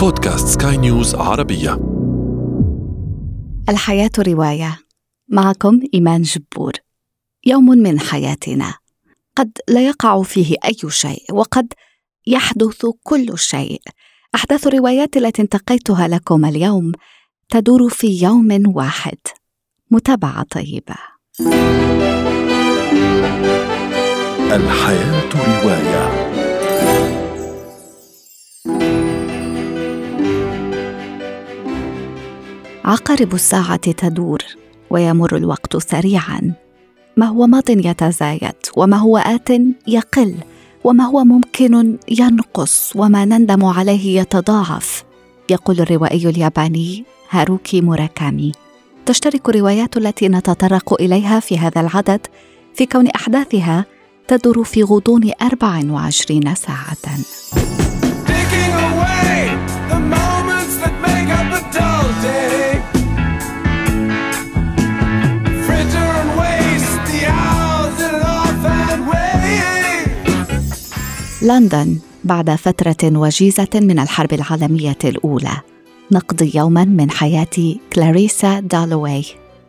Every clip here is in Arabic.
بودكاست سكاي نيوز عربية. الحياة رواية. معكم إيمان جبور. يوم من حياتنا. قد لا يقع فيه أي شيء وقد يحدث كل شيء. أحداث الروايات التي انتقيتها لكم اليوم تدور في يوم واحد. متابعة طيبة. الحياة رواية. عقارب الساعة تدور ويمر الوقت سريعا. ما هو ماض يتزايد وما هو آت يقل وما هو ممكن ينقص وما نندم عليه يتضاعف يقول الروائي الياباني هاروكي موراكامي. تشترك الروايات التي نتطرق إليها في هذا العدد في كون أحداثها تدور في غضون 24 ساعة. لندن بعد فترة وجيزة من الحرب العالمية الأولى. نقضي يوما من حياة كلاريسا دالوي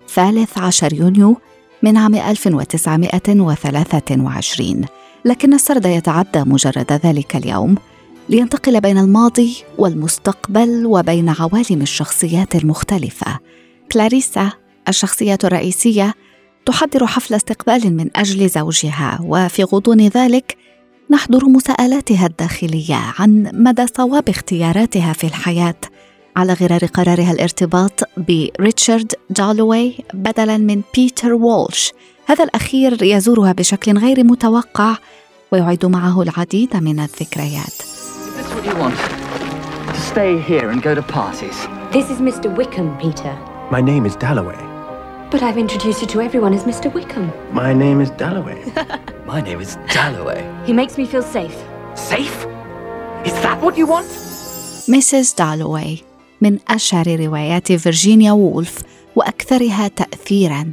ثالث عشر يونيو من عام 1923 لكن السرد يتعدى مجرد ذلك اليوم لينتقل بين الماضي والمستقبل وبين عوالم الشخصيات المختلفة. كلاريسا الشخصية الرئيسية تحضر حفل استقبال من أجل زوجها وفي غضون ذلك نحضر مساءلاتها الداخلية عن مدى صواب اختياراتها في الحياة على غرار قرارها الارتباط بريتشارد جالوي بدلا من بيتر وولش هذا الأخير يزورها بشكل غير متوقع ويعيد معه العديد من الذكريات stay here and go to parties? This is Mr. Wickham, Peter. My name is Dalloway. But I've introduced you to everyone as Mr. Wickham. My name is Dalloway. My name is Dalloway. He makes me feel safe. Safe? Is that what you want? Mrs. Dalloway من أشهر روايات فيرجينيا وولف وأكثرها تأثيراً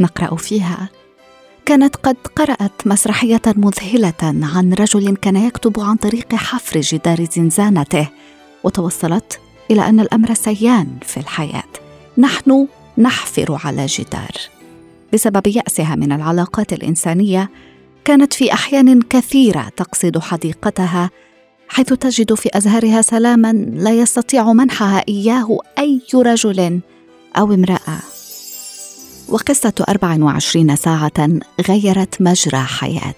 نقرأ فيها كانت قد قرأت مسرحية مذهلة عن رجل كان يكتب عن طريق حفر جدار زنزانته وتوصلت إلى أن الأمر سيان في الحياة نحن نحفر على جدار. بسبب يأسها من العلاقات الإنسانية كانت في أحيان كثيرة تقصد حديقتها حيث تجد في أزهارها سلاما لا يستطيع منحها إياه أي رجل أو امرأة. وقصة 24 ساعة غيرت مجرى حياة.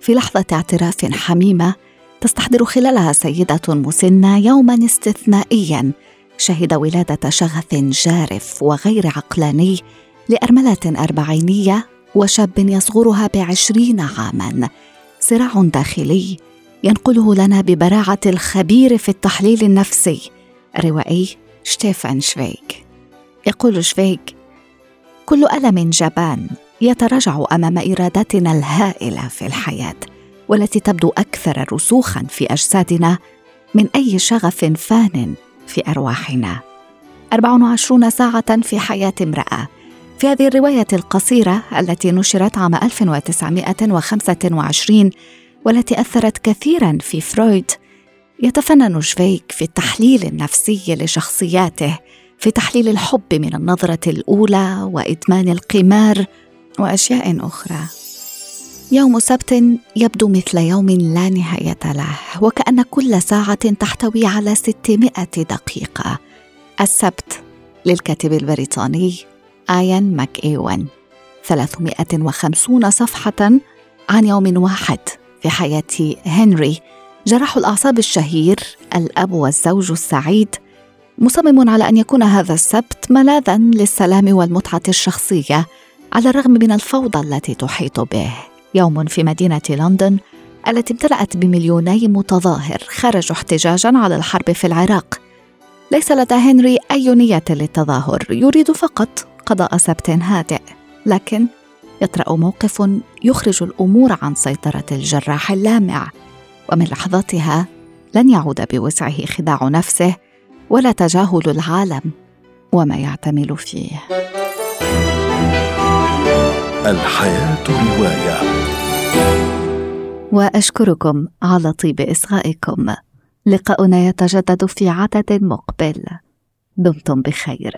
في لحظة اعتراف حميمة تستحضر خلالها سيدة مسنة يوما استثنائيا شهد ولادة شغف جارف وغير عقلاني لأرملة أربعينية وشاب يصغرها بعشرين عاما. صراع داخلي ينقله لنا ببراعة الخبير في التحليل النفسي. الروائي شتيفان شفيك يقول شفيك كل ألم جبان يتراجع أمام إرادتنا الهائلة في الحياة والتي تبدو أكثر رسوخا في أجسادنا من أي شغف فان في أرواحنا. 24 ساعة في حياة امرأة. في هذه الرواية القصيرة التي نشرت عام 1925 والتي أثرت كثيرا في فرويد يتفنن شفيك في التحليل النفسي لشخصياته في تحليل الحب من النظرة الأولى وإدمان القمار وأشياء أخرى. يوم سبت يبدو مثل يوم لا نهاية له وكأن كل ساعة تحتوي على 600 دقيقة. السبت للكاتب البريطاني آيان ماك إيوان 350 صفحة عن يوم واحد في حياة هنري. جراح الأعصاب الشهير الأب والزوج السعيد. مصمم على أن يكون هذا السبت ملاذا للسلام والمتعة الشخصية على الرغم من الفوضى التي تحيط به. يوم في مدينة لندن التي امتلأت بمليوني متظاهر خرجوا احتجاجا على الحرب في العراق. ليس لدى هنري أي نية للتظاهر يريد فقط قضاء سبت هادئ. لكن يطرأ موقف يخرج الأمور عن سيطرة الجراح اللامع ومن لحظاتها لن يعود بوسعه خداع نفسه ولا تجاهل العالم وما يعتمل فيه. الحياة رواية. وأشكركم على طيب إصغائكم. لقاؤنا يتجدد في عدد مقبل. دمتم بخير.